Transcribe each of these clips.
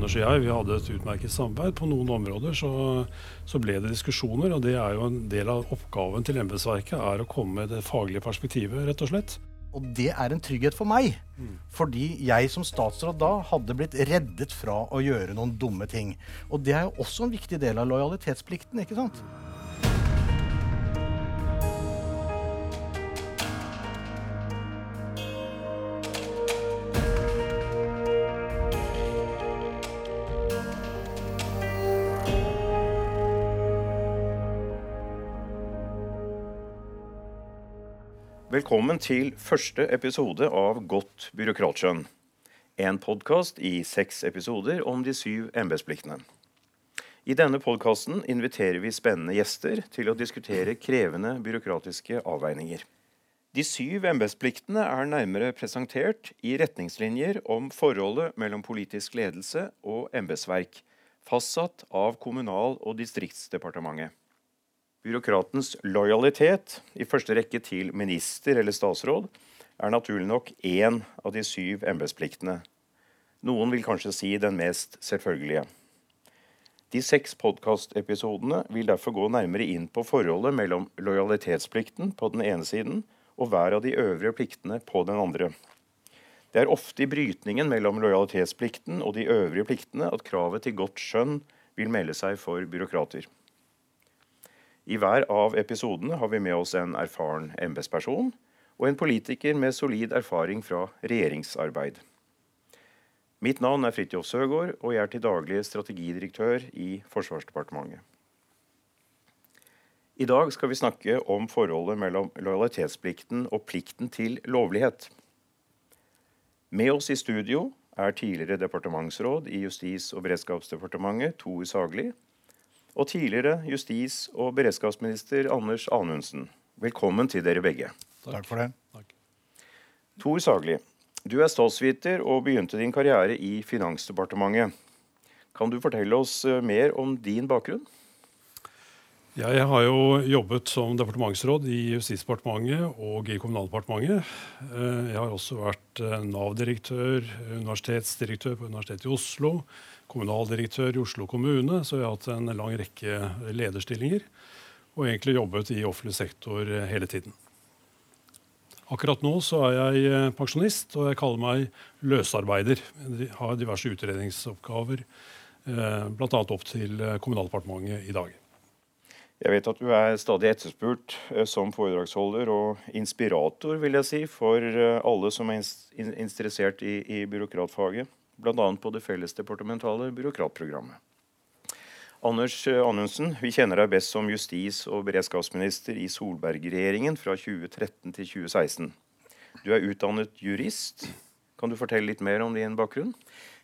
Anders og jeg vi hadde et utmerket samarbeid. På noen områder så, så, ble det diskusjoner, og det er jo en del av oppgaven til embetsverket er å komme med det faglige perspektivet, rett og slett. Og det er en trygghet for meg. Mm. Fordi jeg som statsråd da hadde blitt reddet fra å gjøre noen dumme ting. Og det er jo også en viktig del av lojalitetsplikten, ikke sant? Velkommen til første episode av Godt byråkratskjønn. En podkast i seks episoder om de syv embetspliktene. I denne podkasten inviterer vi spennende gjester til å diskutere krevende byråkratiske avveininger. De syv embetspliktene er nærmere presentert i retningslinjer om forholdet mellom politisk ledelse og embetsverk, fastsatt av Kommunal- og distriktsdepartementet. Byråkratens lojalitet, i første rekke til minister eller statsråd, er naturlig nok én av de syv embetspliktene. Noen vil kanskje si den mest selvfølgelige. De seks podkastepisodene vil derfor gå nærmere inn på forholdet mellom lojalitetsplikten på den ene siden og hver av de øvrige pliktene på den andre. Det er ofte i brytningen mellom lojalitetsplikten og de øvrige pliktene at kravet til godt skjønn vil melde seg for byråkrater. I hver av episodene har vi med oss en erfaren embetsperson og en politiker med solid erfaring fra regjeringsarbeid. Mitt navn er Fridtjof Søgaard, og jeg er til daglig strategidirektør i Forsvarsdepartementet. I dag skal vi snakke om forholdet mellom lojalitetsplikten og plikten til lovlighet. Med oss i studio er tidligere departementsråd i Justis- og beredskapsdepartementet, Tor Sagli, og tidligere justis- og beredskapsminister Anders Anundsen. Velkommen til dere begge. Takk for det. Takk. Tor Sagli, du er statsviter og begynte din karriere i Finansdepartementet. Kan du fortelle oss eh, mer om din bakgrunn? Jeg har jo jobbet som departementsråd i Justisdepartementet og i Kommunaldepartementet. Eh, jeg har også vært eh, Nav-direktør, universitetsdirektør på Universitetet i Oslo, kommunaldirektør i Oslo kommune, så jeg har hatt en lang rekke lederstillinger. Og egentlig jobbet i offentlig sektor eh, hele tiden. Akkurat nå så er jeg eh, pensjonist, og jeg kaller meg løsarbeider. Jeg har diverse utredningsoppgaver, eh, bl.a. opp til Kommunaldepartementet i dag. Jeg vet at du er stadig etterspurt som foredragsholder og inspirator vil jeg si, for alle som er interessert i, i byråkratfaget bl.a. på det fellesdepartementale byråkratprogrammet. Anders Anundsen, vi kjenner deg best som justis- og beredskapsminister i Solberg-regjeringen fra 2013 til 2016. Du er utdannet jurist. Kan du fortelle litt mer om din bakgrunn?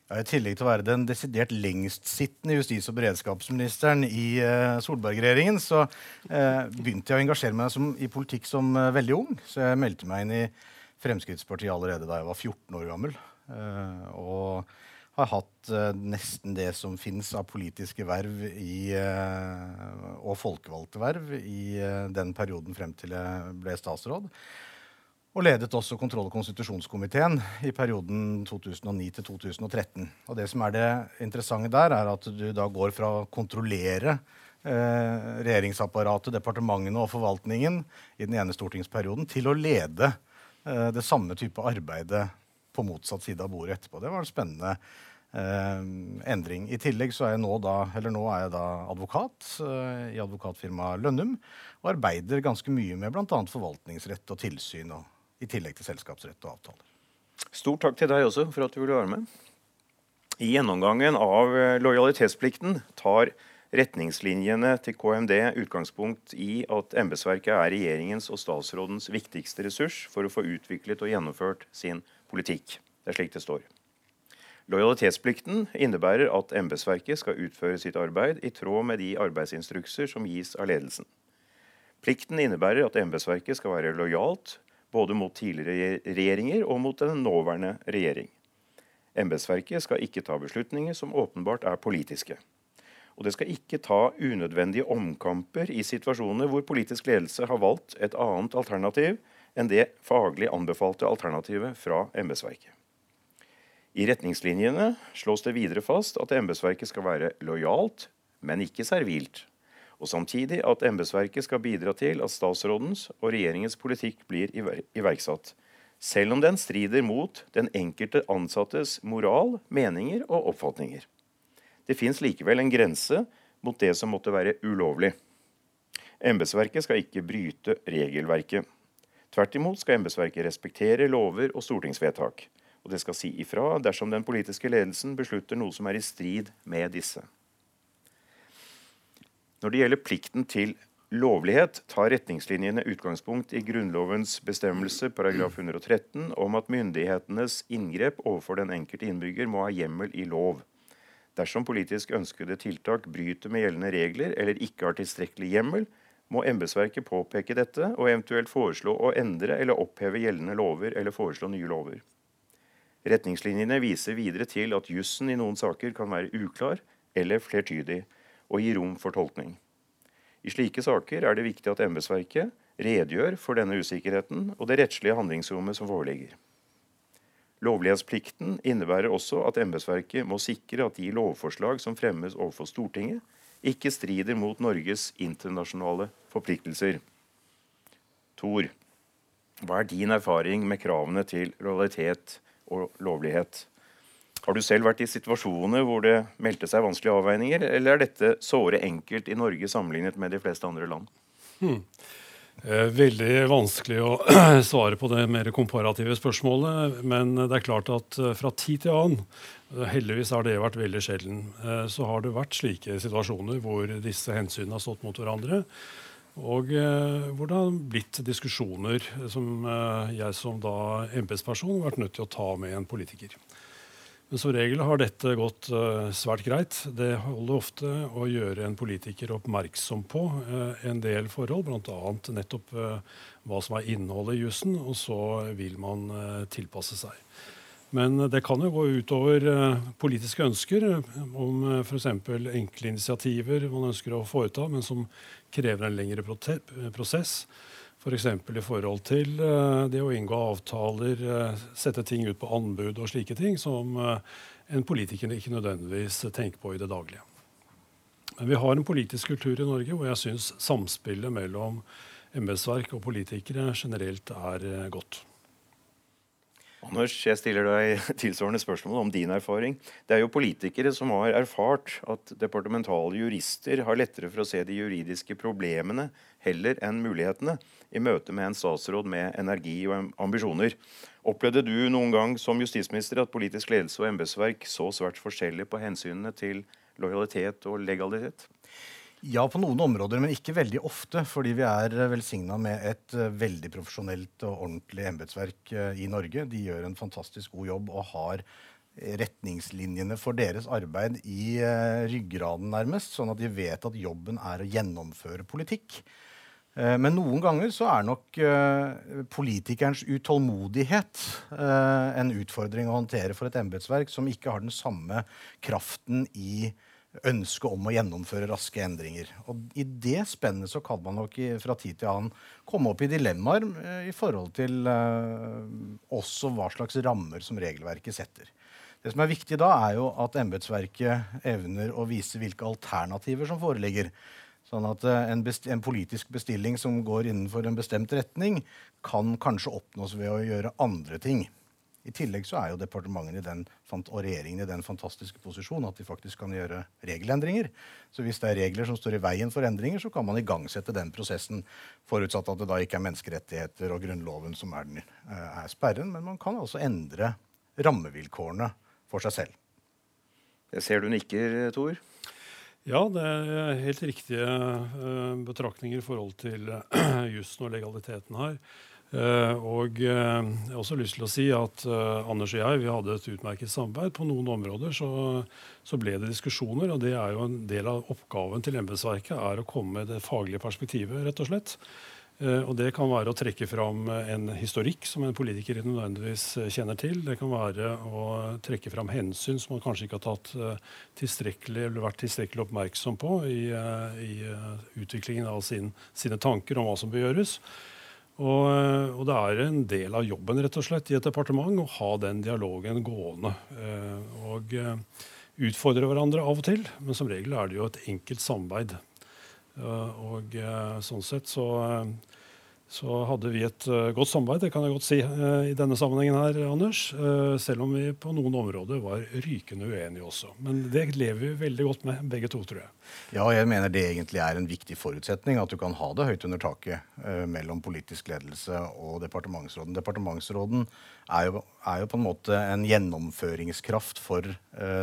Ja, I tillegg til å være den desidert lengstsittende justis- og beredskapsministeren i uh, Solberg-regjeringen, så uh, begynte jeg å engasjere meg som, i politikk som uh, veldig ung. Så jeg meldte meg inn i Fremskrittspartiet allerede da jeg var 14 år gammel. Eh, og har hatt uh, nesten det som fins av politiske verv i, uh, og folkevalgte verv i uh, den perioden frem til jeg ble statsråd. Og ledet også kontroll- og konstitusjonskomiteen i perioden 2009 til 2013. Og det som er det interessante der, er at du da går fra å kontrollere regjeringsapparatet, departementene og forvaltningen i den ene stortingsperioden til å lede det samme type arbeidet på motsatt side av bordet etterpå. Det var en spennende eh, endring. I tillegg så er jeg nå, da, nå er jeg da advokat eh, i advokatfirmaet Lønnum og arbeider ganske mye med bl.a. forvaltningsrett og tilsyn, og, i tillegg til selskapsrett og avtaler. Stort takk til deg også for at du ville være med. I gjennomgangen av eh, lojalitetsplikten tar retningslinjene til KMD utgangspunkt i at embetsverket er regjeringens og statsrådens viktigste ressurs for å få utviklet og gjennomført sin politikk. Det er slik det står. Lojalitetsplikten innebærer at embetsverket skal utføre sitt arbeid i tråd med de arbeidsinstrukser som gis av ledelsen. Plikten innebærer at embetsverket skal være lojalt både mot tidligere regjeringer og mot den nåværende regjering. Embetsverket skal ikke ta beslutninger som åpenbart er politiske. Og det skal ikke ta unødvendige omkamper i situasjoner hvor politisk ledelse har valgt et annet alternativ enn det faglig anbefalte alternativet fra embetsverket. I retningslinjene slås det videre fast at embetsverket skal være lojalt, men ikke servilt. Og samtidig at embetsverket skal bidra til at statsrådens og regjeringens politikk blir iverksatt. Selv om den strider mot den enkelte ansattes moral, meninger og oppfatninger. Det fins likevel en grense mot det som måtte være ulovlig. Embetsverket skal ikke bryte regelverket. Tvert imot skal embetsverket respektere lover og stortingsvedtak og det skal si ifra dersom den politiske ledelsen beslutter noe som er i strid med disse. Når det gjelder plikten til lovlighet, tar retningslinjene utgangspunkt i Grunnlovens bestemmelse paragraf 113 om at myndighetenes inngrep overfor den enkelte innbygger må ha hjemmel i lov. Dersom politisk ønskede tiltak bryter med gjeldende regler eller ikke har tilstrekkelig hjemmel, må embetsverket påpeke dette og eventuelt foreslå å endre eller oppheve gjeldende lover eller foreslå nye lover. Retningslinjene viser videre til at jussen i noen saker kan være uklar eller flertydig og gi rom for tolkning. I slike saker er det viktig at embetsverket redegjør for denne usikkerheten og det rettslige handlingsrommet som foreligger. Lovlighetsplikten innebærer også at embetsverket må sikre at de lovforslag som fremmes overfor Stortinget, ikke strider mot Norges internasjonale forpliktelser. Tor, hva er din erfaring med kravene til lojalitet og lovlighet. Har du selv vært i situasjoner hvor det meldte seg vanskelige avveininger, eller er dette såre enkelt i Norge sammenlignet med de fleste andre land? Hmm. Eh, veldig vanskelig å svare på det mer komparative spørsmålet. Men det er klart at eh, fra tid til annen, eh, heldigvis har det vært veldig sjelden, så har det vært slike situasjoner hvor disse hensynene har stått mot hverandre. Og hvor det har blitt diskusjoner som jeg som da embetsperson har vært nødt til å ta med en politiker. Men som regel har dette gått eh, svært greit. Det holder ofte å gjøre en politiker oppmerksom på eh, en del forhold, bl.a. nettopp eh, hva som er innholdet i jussen, og så vil man tilpasse seg. Men det kan jo gå utover politiske ønsker om f.eks. enkle initiativer man ønsker å foreta, men som krever en lengre prosess. F.eks. For i forhold til uh, det å inngå avtaler, uh, sette ting ut på anbud og slike ting, som uh, en politiker ikke nødvendigvis tenker på i det daglige. Men vi har en politisk kultur i Norge hvor jeg syns samspillet mellom embetsverk og politikere generelt er godt. Anders, jeg stiller deg tilsvarende spørsmål om din erfaring. Det er jo politikere som har erfart at departementale jurister har lettere for å se de juridiske problemene heller enn mulighetene i møte med en statsråd med energi og ambisjoner. Opplevde du noen gang som justisminister at politisk ledelse og embetsverk så svært forskjellig på hensynene til lojalitet og legalitet? Ja, på noen områder, men ikke veldig ofte. Fordi vi er eh, velsigna med et eh, veldig profesjonelt og ordentlig embetsverk eh, i Norge. De gjør en fantastisk god jobb og har retningslinjene for deres arbeid i ryggraden, nærmest. Sånn at de vet at jobben er å gjennomføre politikk. Men noen ganger så er nok politikerens utålmodighet en utfordring å håndtere for et embetsverk som ikke har den samme kraften i ønske om å gjennomføre raske endringer. Og I det spennet så kan man nok fra tid til annen komme opp i dilemmaer eh, i forhold til uh, også hva slags rammer som regelverket setter. Det som er viktig da, er jo at embetsverket evner å vise hvilke alternativer som foreligger. Sånn at uh, en, en, politisk bestilling som går innenfor en bestemt retning, kan kanskje oppnås ved å gjøre andre ting. I tillegg så er jo departementene den, og regjeringen i den fantastiske posisjon at de faktisk kan gjøre regelendringer. Så hvis det er regler som står i veien for endringer, så kan man igangsette den prosessen. Forutsatt at det da ikke er menneskerettigheter og Grunnloven som er, den, eh, er sperren. Men man kan altså endre rammevilkårene for seg selv. Jeg ser du nikker, Tor. Ja, det er helt riktige uh, betraktninger i forhold til jussen og legaliteten her. Uh, og uh, jeg har også lyst til å si at uh, Anders og jeg vi hadde et utmerket samarbeid. På noen områder så, så, ble det diskusjoner, og det er jo en del av oppgaven til embetsverket er å komme med det faglige perspektivet, rett og slett. og det kan være å trekke fram en historikk som en politiker nødvendigvis kjenner til. Det kan være å trekke fram hensyn som man kanskje ikke har tatt tilstrekkelig eller vært tilstrekkelig oppmerksom på i, i utviklingen av sin, sine tanker om hva som bør gjøres. Og, eh, og, det er en del av jobben rett og slett i et departement å ha den dialogen gående. Eh, og eh, utfordre hverandre av og til, men som regel er det jo et enkelt samarbeid. og sånn sett så så hadde vi et uh, godt samarbeid, det kan jeg godt si, uh, i denne sammenhengen her, Anders. Uh, selv om vi på noen områder var rykende uenige også. Men det lever vi veldig godt med, begge to, tror jeg. Ja, jeg mener det egentlig er en viktig forutsetning at du kan ha det høyt under taket mellom politisk ledelse og departementsråden. Departementsråden er jo, er jo, på en måte en gjennomføringskraft for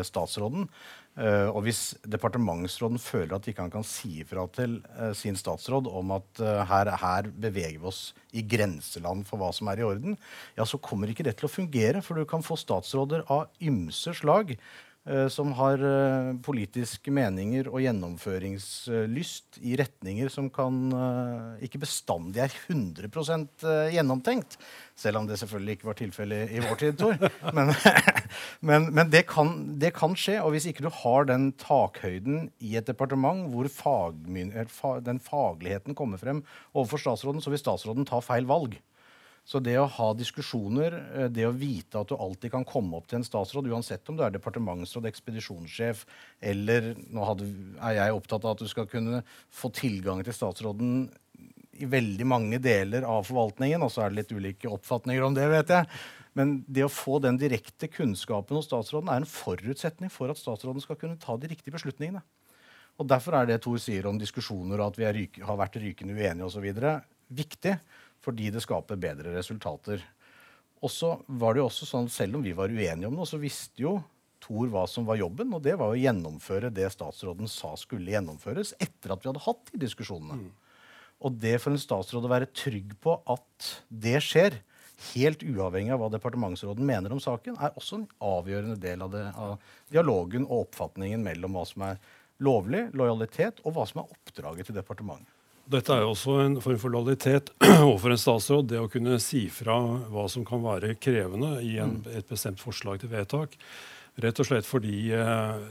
statsråden. Uh, og hvis departementsråden føler at ikke han kan si ifra til uh, sin statsråd om at uh, her, her, beveger vi oss i grenseland for hva som er i orden, ja, så kommer ikke det til å fungere. For du kan få statsråder av ymse slag Eh, som har uh, politiske meninger og gjennomføringslyst i retninger som kan uh, ikke bestandig er 100 gjennomtenkt. Selv om det selvfølgelig ikke var tilfellet i vår tid, Tor. Men, men, men det, kan, det, kan, skje. Og hvis ikke du har den takhøyden i et departement hvor den fagligheten kommer frem overfor statsråden, så vil statsråden ta feil valg. Så det å ha diskusjoner, eh, det å vite at du alltid kan komme opp til en statsråd, uansett om du er departementsråd, ekspedisjonssjef eller Nå hadde, er jeg opptatt av at du skal kunne få tilgang til statsråden i veldig mange deler av forvaltningen, og så er det litt ulike oppfatninger om det, vet jeg. Men det å få den direkte kunnskapen hos statsråden er en forutsetning for at statsråden skal kunne ta de riktige beslutningene. Og Derfor er det Tor sier om diskusjoner og at vi ryke, har vært rykende uenige osv., viktig fordi det skaper bedre resultater. Og så var det jo også sånn, Selv om vi var uenige om noe, så visste jo Thor hva som var jobben, og det var å gjennomføre det statsråden sa skulle gjennomføres, etter at vi hadde hatt de diskusjonene. Mm. Og det for en statsråd å være trygg på at det skjer, helt uavhengig av hva departementsråden mener om saken, er også en avgjørende del av, det, av dialogen og oppfatningen mellom hva som er lovlig, lojalitet, og hva som er oppdraget til departementet. Dette er jo også en form for lojalitet overfor en statsråd. Det å kunne si fra hva som kan være krevende i en, mm. et bestemt forslag til vedtak. Rett og slett fordi eh,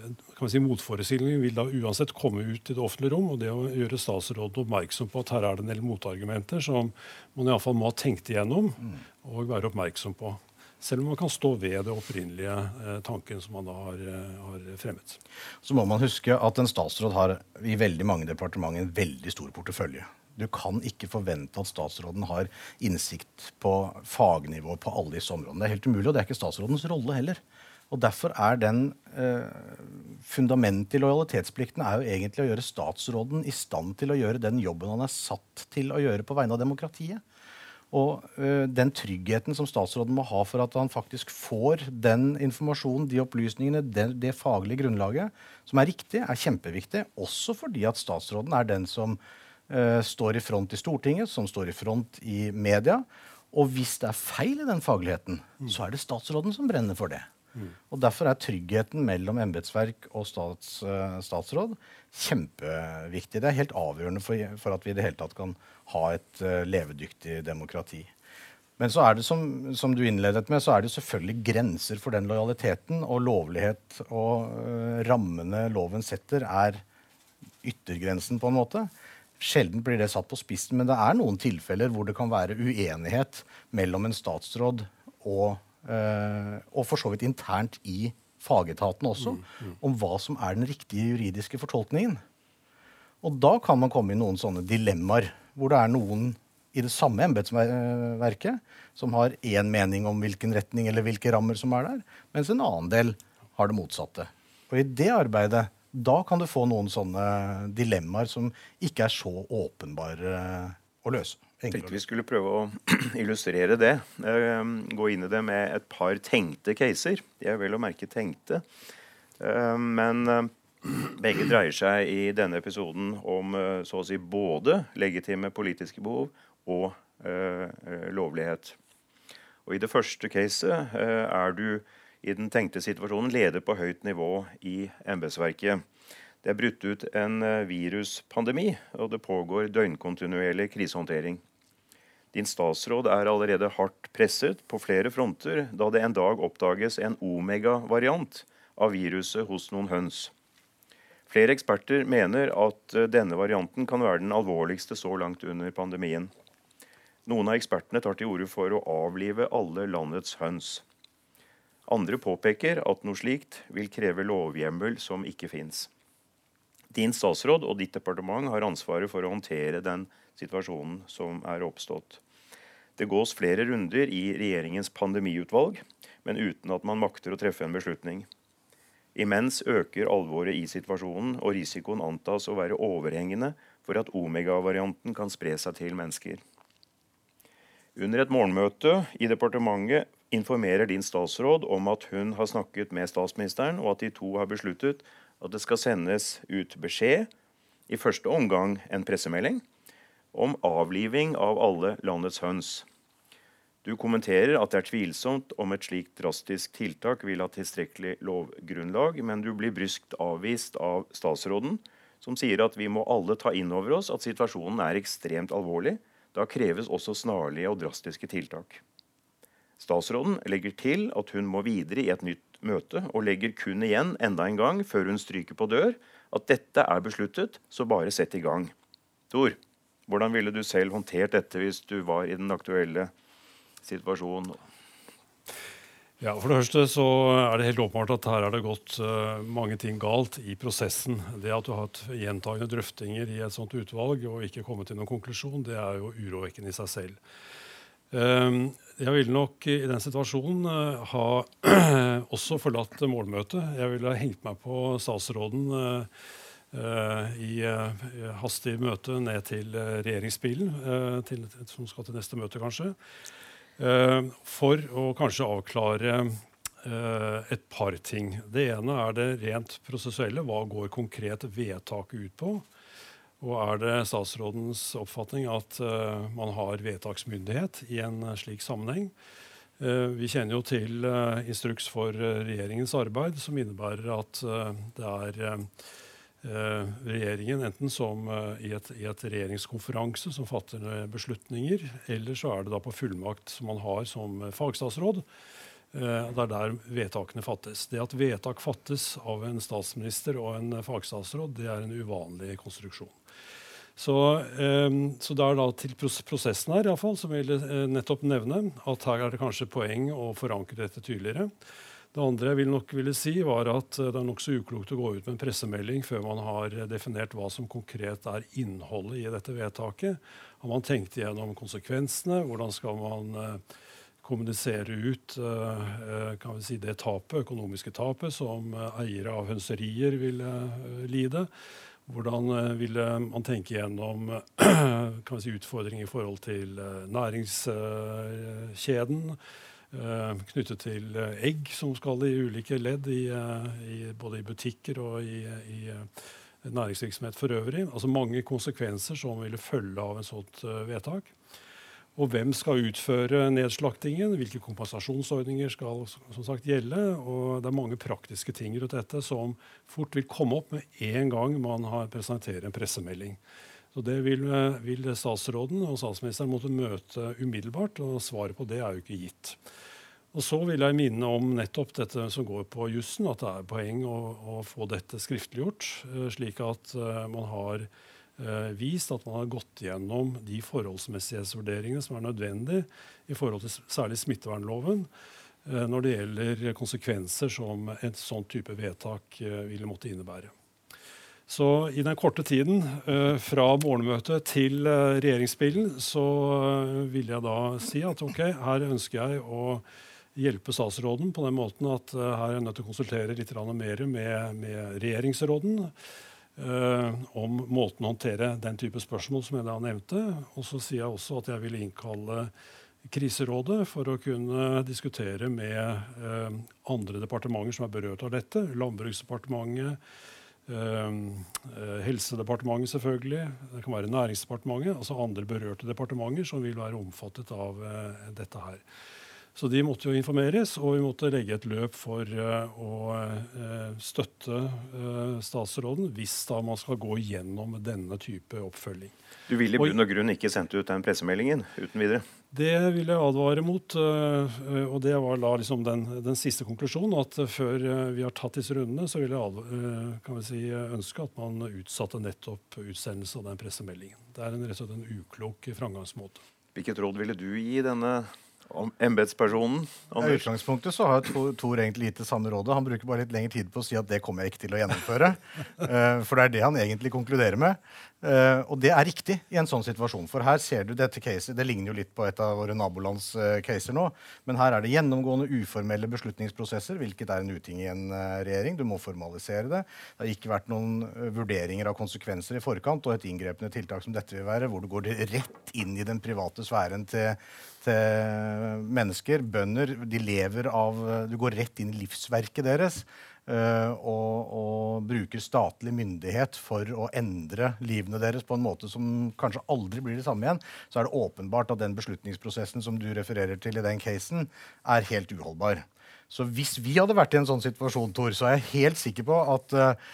si, motforestillingen vil da uansett komme ut i det offentlige rom. Og det å gjøre statsråden oppmerksom på at her er det en del motargumenter som man iallfall må ha tenkt igjennom mm. og være oppmerksom på. Selv om man kan stå ved det opprinnelige eh, tanken som man da har, eh, har, fremmet. Så må man huske at en statsråd har i veldig mange departementer en veldig stor portefølje. Du kan ikke forvente at statsråden har innsikt på fagnivå på alle disse områdene. Det er helt umulig, og det er ikke statsrådens rolle heller. Og Derfor er den eh, fundamentet i lojalitetsplikten er jo egentlig å gjøre statsråden i stand til å gjøre den jobben han er satt til å gjøre på vegne av demokratiet. Og uh, den tryggheten som statsråden må ha for at han faktisk får den informasjonen, de opplysningene, det, det, faglige grunnlaget som er riktig, er kjempeviktig. Også fordi at statsråden er den som uh, står i front i Stortinget, som står i front i media. Og hvis det er feil i den fagligheten, mm. så er det statsråden som brenner for det. Og Derfor er tryggheten mellom embetsverk og stats, uh, statsråd kjempeviktig. Det er helt avgjørende for, for, at vi i det hele tatt kan ha et uh, levedyktig demokrati. Men så er det som, som, du innledet med, så er det selvfølgelig grenser for den lojaliteten. Og lovlighet og uh, rammene loven setter, er yttergrensen, på en måte. Sjelden blir det satt på spissen, men det er noen tilfeller hvor det kan være uenighet mellom en statsråd og, og for så vidt internt i fagetaten også, om hva som er den riktige juridiske fortolkningen. Og da kan man komme i noen sånne dilemmaer hvor det er noen i det samme embetsverket som har én mening om hvilken retning eller hvilke rammer som er der, mens en annen del har det motsatte. Og i det arbeidet da kan du få noen sånne dilemmaer som ikke er så åpenbare å løse. Jeg tenkte vi skulle prøve å illustrere det. Uh, gå inn i det med et par tenkte caser. De er vel å merke tenkte. Uh, men uh, begge dreier seg i denne episoden om så å si både legitime politiske behov og lovlighet. Og I det første caset er du i den tenkte situasjonen leder på høyt nivå i embetsverket. Det er brutt ut en viruspandemi, og det pågår døgnkontinuerlig krisehåndtering. Din statsråd er allerede hardt presset på flere fronter da det en dag oppdages en omega-variant av viruset hos noen høns. Flere eksperter mener at eh, denne varianten kan være den alvorligste så langt under pandemien. Noen av ekspertene tar til orde for å avlive alle landets høns. Andre påpeker at noe slikt vil kreve lovhjemmel som ikke fins. Din statsråd og ditt departement har ansvaret for å håndtere den situasjonen som er oppstått. Det gås flere runder i regjeringens pandemiutvalg, men uten at man makter å treffe en beslutning. Imens øker alvoret i situasjonen, og risikoen antas å være overhengende for at omega-varianten kan spre seg til mennesker. Under et morgenmøte i departementet informerer din statsråd om at hun har snakket med statsministeren, og at de to har besluttet at det skal sendes ut beskjed, i første omgang en pressemelding, om avliving av alle landets høns. Du kommenterer at det er tvilsomt om et slikt drastisk tiltak vil ha tilstrekkelig lovgrunnlag, men du blir bryskt avvist av statsråden, som sier at vi må alle ta inn over oss at situasjonen er ekstremt alvorlig, da kreves også snarlige og drastiske tiltak. Statsråden legger til at hun må videre i et nytt møte, og legger kun igjen enda en gang før hun stryker på dør, at dette er besluttet, så bare sett i gang. Tor, hvordan ville du selv håndtert dette hvis du var i den aktuelle situasjonen? Ja, For det første så er det helt åpenbart at her er det gått uh, mange ting galt i prosessen. Det at du har hatt gjentagende drøftinger i et sånt utvalg og ikke kommet til noen konklusjon, det er jo urovekkende i seg selv. Um, jeg ville nok i den situasjonen uh, ha også forlatt målmøtet. Jeg ville ha hengt meg på statsråden i hastig møte ned til regjeringsbilen, til, som skal til neste møte, kanskje. Eh, for å kanskje avklare eh, et par ting. Det ene er det rent prosessuelle. Hva går konkret vedtaket ut på? Og er det statsrådens oppfatning at uh, man har vedtaksmyndighet i en uh, slik sammenheng? Uh, vi kjenner jo til instruks for regjeringens arbeid, som innebærer at det er Eh, regjeringen, enten som eh, i, et, i, et, regjeringskonferanse som fatter beslutninger, eller så er det da på fullmakt som man har som fagstatsråd. Eh, det er der vedtakene fattes. Det at vedtak fattes av en statsminister og en fagstatsråd, det er en uvanlig konstruksjon. Så, så det er da til prosessen her i fall, som jeg vil nettopp nevne at her er det kanskje poeng å forankre dette tydeligere. Det andre jeg vil nok ville si, var at eh, det er nokså uklokt å gå ut med en pressemelding før man har definert hva som konkret er innholdet i dette vedtaket. Har man tenkt igjennom konsekvensene? Hvordan skal man uh, kommunisere ut kan vi si, det tapet, økonomiske tapet som eiere av hønserier vil lide? Hvordan ville man tenke gjennom si, utfordringer i forhold til næringskjeden? Uh, knyttet til uh, egg som skal i ulike ledd, i, uh, i, både i butikker og i, i næringsvirksomhet for øvrig. Altså mange konsekvenser som ville følge av en sånt vedtak. Og hvem skal utføre nedslaktingen? Hvilke kompensasjonsordninger skal som sagt gjelde? Og det er mange praktiske ting rundt dette som fort vil komme opp med en gang man har presenterer en pressemelding. Så Det vil, vil, statsråden og statsministeren måtte møte umiddelbart, og svaret på det er jo ikke gitt. Og Så vil jeg minne om nettopp dette som går på jussen, at det er poeng å, å få dette skriftliggjort, eh, slik at uh, man har uh, vist at man har gått gjennom de forholdsmessighetsvurderingene som er nødvendige i forhold til særlig smittevernloven når det gjelder konsekvenser som et sånn type vedtak ville måtte innebære. Så i den korte tiden uh, fra morgenmøtet til uh, regjeringsbilen så uh, vil jeg da si at ok, her ønsker jeg å hjelpe statsråden på den måten at uh, her er jeg nødt til å konsultere litt mer med, med regjeringsråden om måten å håndtere den type spørsmål som jeg da nevnte. Og så sier jeg også at jeg vil innkalle Kriserådet for å kunne diskutere med andre departementer som er berørt av dette. Landbruksdepartementet, eh, Helsedepartementet, selvfølgelig. Det kan være Næringsdepartementet. Altså andre berørte departementer som vil være omfattet av eh, dette her. Så de måtte jo informeres, og vi måtte legge et løp for uh, å støtte statsråden hvis da man skal gå gjennom denne type oppfølging. Du ville i bunn og grunn ikke sendt ut den pressemeldingen uten videre? Det vil jeg advare mot. og det var da liksom den, den, siste konklusjonen. At før vi har tatt disse rundene, så vil jeg kan vi si, ønske at man utsatte nettopp utsendelse av den pressemeldingen. Det er en, rett og slett en uklok framgangsmåte. Hvilket råd ville du gi denne embetspersonen? I utgangspunktet så har Tor egentlig gitt det samme rådet. Han bruker bare litt lengre tid på å si at det kommer jeg ikke til å gjennomføre. for det er det han egentlig konkluderer med. Uh, og det er riktig i en sånn situasjon. For her ser du dette caset, det ligner jo litt på et av våre nabolands uh, caser nå. Men her er det gjennomgående uformelle beslutningsprosesser, hvilket er en uting i en regjering. Du må formalisere det. Det har ikke vært noen vurderinger av konsekvenser i forkant, og et inngrepende tiltak som dette vil være, hvor du går rett inn i den private sfæren til til mennesker, bønder. De lever av Du går rett inn i livsverket deres. Og, og, bruker statlig myndighet for å endre livene deres på en måte som kanskje aldri blir det samme igjen, så er det åpenbart at den beslutningsprosessen som du refererer til i den casen, er helt uholdbar. Så hvis vi hadde vært i en sånn situasjon, Tor, så er jeg helt sikker på at uh,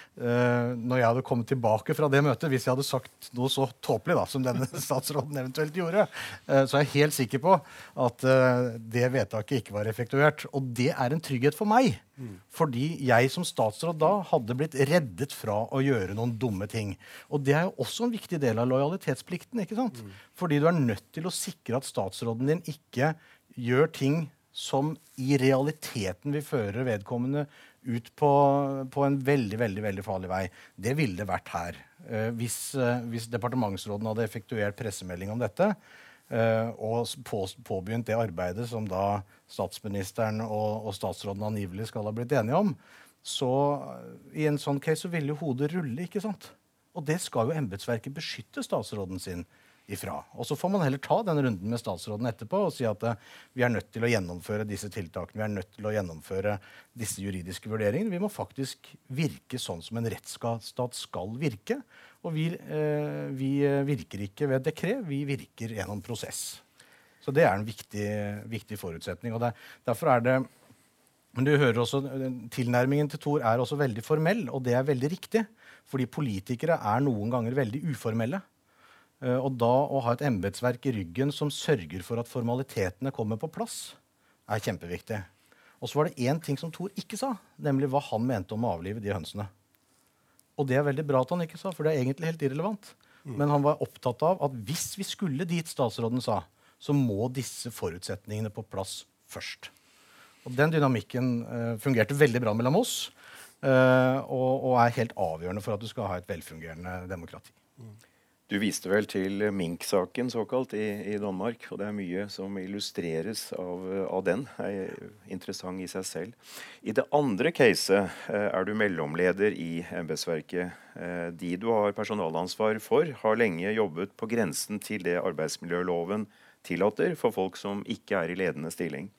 når jeg hadde kommet tilbake fra det møtet, hvis jeg hadde sagt noe så tåpelig da, som denne statsråden eventuelt gjorde, uh, så er jeg helt sikker på at uh, det vedtaket ikke var effektuert. Og det er en trygghet for meg. Mm. Fordi jeg som statsråd da hadde blitt reddet fra å gjøre noen dumme ting. Og det er jo også en viktig del av lojalitetsplikten. ikke sant? Mm. Fordi du er nødt til å sikre at statsråden din ikke gjør ting som i realiteten vil føre vedkommende ut på, på, en veldig veldig, veldig farlig vei. Det ville det vært her. Eh, hvis, eh, hvis, departementsråden hadde effektuert pressemelding om dette eh, og på, påbegynt det arbeidet som da statsministeren og, og, statsråden angivelig skal ha blitt enige om, så i en sånn case så ville jo hodet rulle. ikke sant? Og det skal jo embetsverket beskytte statsråden sin ifra. Og Så får man heller ta den runden med statsråden etterpå og si at uh, vi er nødt til å gjennomføre disse tiltakene. Vi er nødt til å gjennomføre disse juridiske vurderingene. Vi må faktisk virke sånn som en rettsstat skal virke. Og vi, uh, vi eh, virker ikke ved dekret, vi virker gjennom prosess. Så det er en viktig, viktig forutsetning. og der, Derfor er det men du hører også, Tilnærmingen til Thor er også veldig formell, og det er veldig riktig. Fordi politikere er noen ganger veldig uformelle. Eh, og da å ha et embetsverk i ryggen som sørger for at formalitetene kommer på plass, er kjempeviktig. Og så var det én ting som Thor ikke sa, nemlig hva han mente om å avlive de hønsene. Og det er veldig bra at han ikke sa, for det er egentlig helt irrelevant. Mm. Men han var opptatt av at hvis vi skulle dit statsråden sa, så må disse forutsetningene på plass først. Og den dynamikken uh, fungerte veldig bra mellom oss, uh, og, og, er helt avgjørende for at du skal ha et velfungerende demokrati. Mm. Du viste vel til mink-saken såkalt i, i, Danmark, og det er mye som illustreres av, av den. Er interessant i seg selv. I det andre caset eh, er du mellomleder i embetsverket. Eh, de du har personalansvar for, har lenge jobbet på grensen til det arbeidsmiljøloven tillater for folk som ikke er i ledende stilling.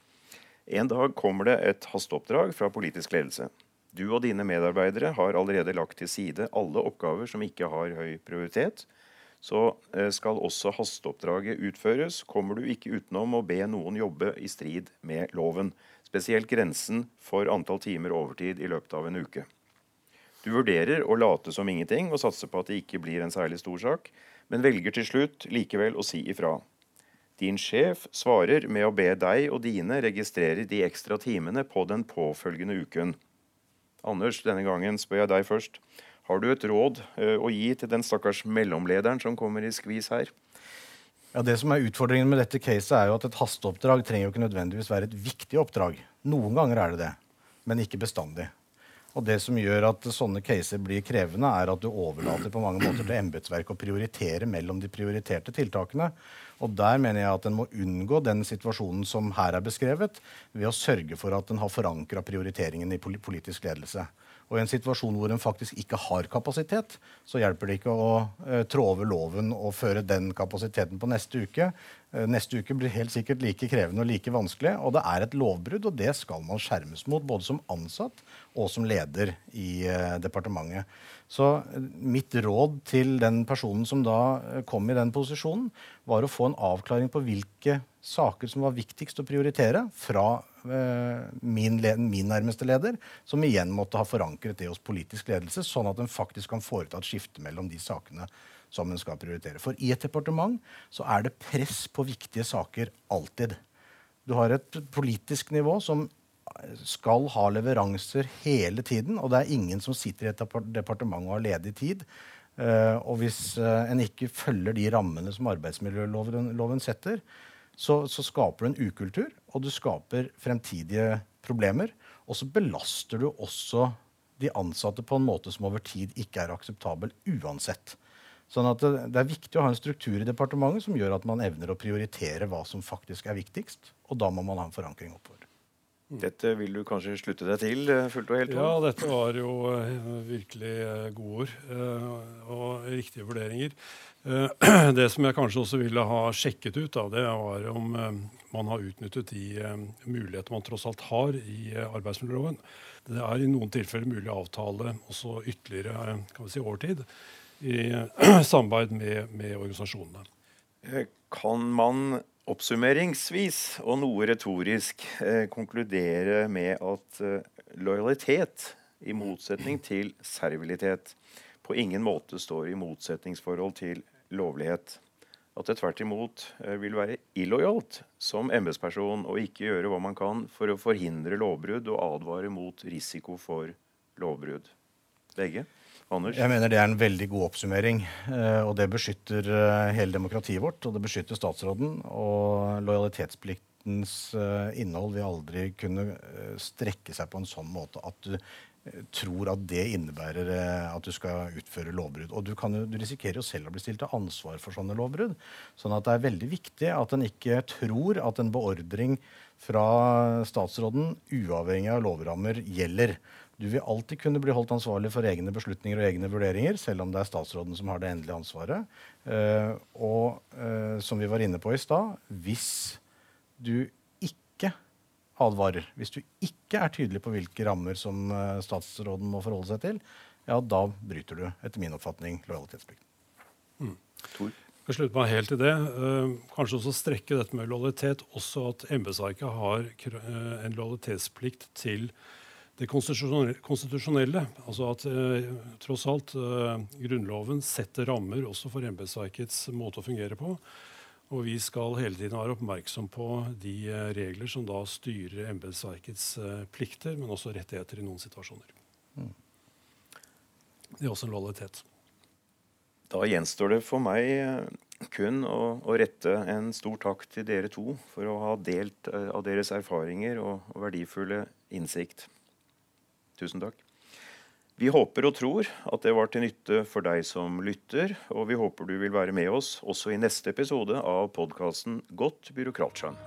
En dag kommer det et hasteoppdrag fra politisk ledelse. Du og dine medarbeidere har allerede lagt til side alle oppgaver som ikke har høy prioritet så eh, skal også hasteoppdraget utføres, kommer du ikke utenom å be noen jobbe i strid med loven. Spesielt grensen for antall timer overtid i løpet av en uke. Du vurderer å late som ingenting og satse på at det ikke blir en særlig stor sak, men velger til slutt likevel å si ifra. Din sjef svarer med å be deg og dine registrere de ekstra timene på den påfølgende uken. Anders, denne gangen spør jeg deg først. Har du et råd uh, å gi til den stakkars mellomlederen som kommer i skvis her? Ja, det som er Utfordringen med dette caset er jo at et hasteoppdrag trenger jo ikke nødvendigvis være et viktig oppdrag. Noen ganger er det det, men ikke bestandig. Og det som gjør at sånne caser blir krevende, er at du overlater på mange måter til embetsverket å prioritere mellom de prioriterte tiltakene. Og der mener jeg at en må unngå den situasjonen som her er beskrevet, ved å sørge for at en har forankra prioriteringen i politisk ledelse. Og i en situasjon hvor en faktisk ikke har kapasitet, så hjelper det ikke å eh, trå over loven og føre den kapasiteten på neste uke. Uh, neste uke blir helt sikkert like krevende og like vanskelig. Og det er et lovbrudd, og det skal man skjermes mot, både som ansatt og som leder i eh, departementet. Så mitt råd til den personen som da kom i den posisjonen, var å få en avklaring på hvilke saker som var viktigst å prioritere fra Eh, min, min, nærmeste leder, som igjen måtte ha forankret det hos politisk ledelse, sånn at en faktisk kan foreta et skifte mellom de sakene som en skal prioritere. For i et departement så er det press på viktige saker alltid. Du har et politisk nivå som skal ha leveranser hele tiden, og det er ingen som sitter i et departement og har ledig tid Eh, og hvis eh, en ikke følger de rammene som arbeidsmiljøloven loven setter, så, så, skaper du en ukultur, og du skaper fremtidige problemer. Og så belaster du også de ansatte på en måte som over tid ikke er akseptabel uansett. Sånn at det, det, er viktig å ha en struktur i departementet som gjør at man evner å prioritere hva som faktisk er viktigst. Og da må man ha en forankring oppover. Dette vil du kanskje slutte deg til eh, fullt og helt? Ja, dette var jo uh, virkelig uh, gode ord og riktige vurderinger. det som jeg kanskje også ville ha sjekket ut, da, det var om man har utnyttet de muligheter man tross alt har i arbeidsmiljøloven. Det er i noen tilfeller mulig å avtale også ytterligere kan vi si, overtid i samarbeid med, med organisasjonene. Kan man oppsummeringsvis og noe retorisk eh, konkludere med at eh, lojalitet, i motsetning til servilitet, på ingen måte står i motsetningsforhold til lovlighet. At det tvert imot eh, vil være illojalt som embetsperson å ikke gjøre hva man kan for å forhindre lovbrudd og advare mot risiko for lovbrudd. Begge? Anders? Jeg mener det er en veldig god oppsummering. Eh, og det beskytter eh, hele demokratiet vårt, og det beskytter statsråden. Og lojalitetspliktens innhold vil aldri kunne strekke seg på en sånn måte at du tror at det innebærer at du skal utføre lovbrudd. Og du, kan, du, risikerer jo selv å bli stilt til ansvar for sånne lovbrudd. Sånn at det er veldig viktig at en ikke tror at en beordring fra statsråden, uavhengig av lovrammer, gjelder. Du vil alltid kunne bli holdt ansvarlig for egne beslutninger og egne vurderinger, selv om det er statsråden som har det endelige ansvaret. Uh, og som vi var inne på i stad, hvis du advarer, hvis du ikke er tydelig på hvilke rammer som uh, statsråden må forholde seg til, ja, da bryter du etter min oppfatning lojalitetsplikten. Mm. Jeg slutter slutte meg helt til det. kanskje også strekke dette med lojalitet også at embetsverket har en lojalitetsplikt til det konstitusjonelle, altså at eh, tross alt eh, Grunnloven setter rammer også for embetsverkets måte å fungere på. Og vi skal hele tiden være oppmerksom på de eh, regler som da styrer embetsverkets eh, plikter, men også rettigheter i noen situasjoner. Mm. Det er også en lojalitet. Da gjenstår det for meg eh, kun å, å, rette en stor takk til dere to for å ha delt av deres erfaringer og, og verdifulle innsikt. Tusen takk. Vi håper og tror at det var til nytte for deg som lytter, og vi håper du vil være med oss også i neste episode av podkasten Godt byråkratskjønn.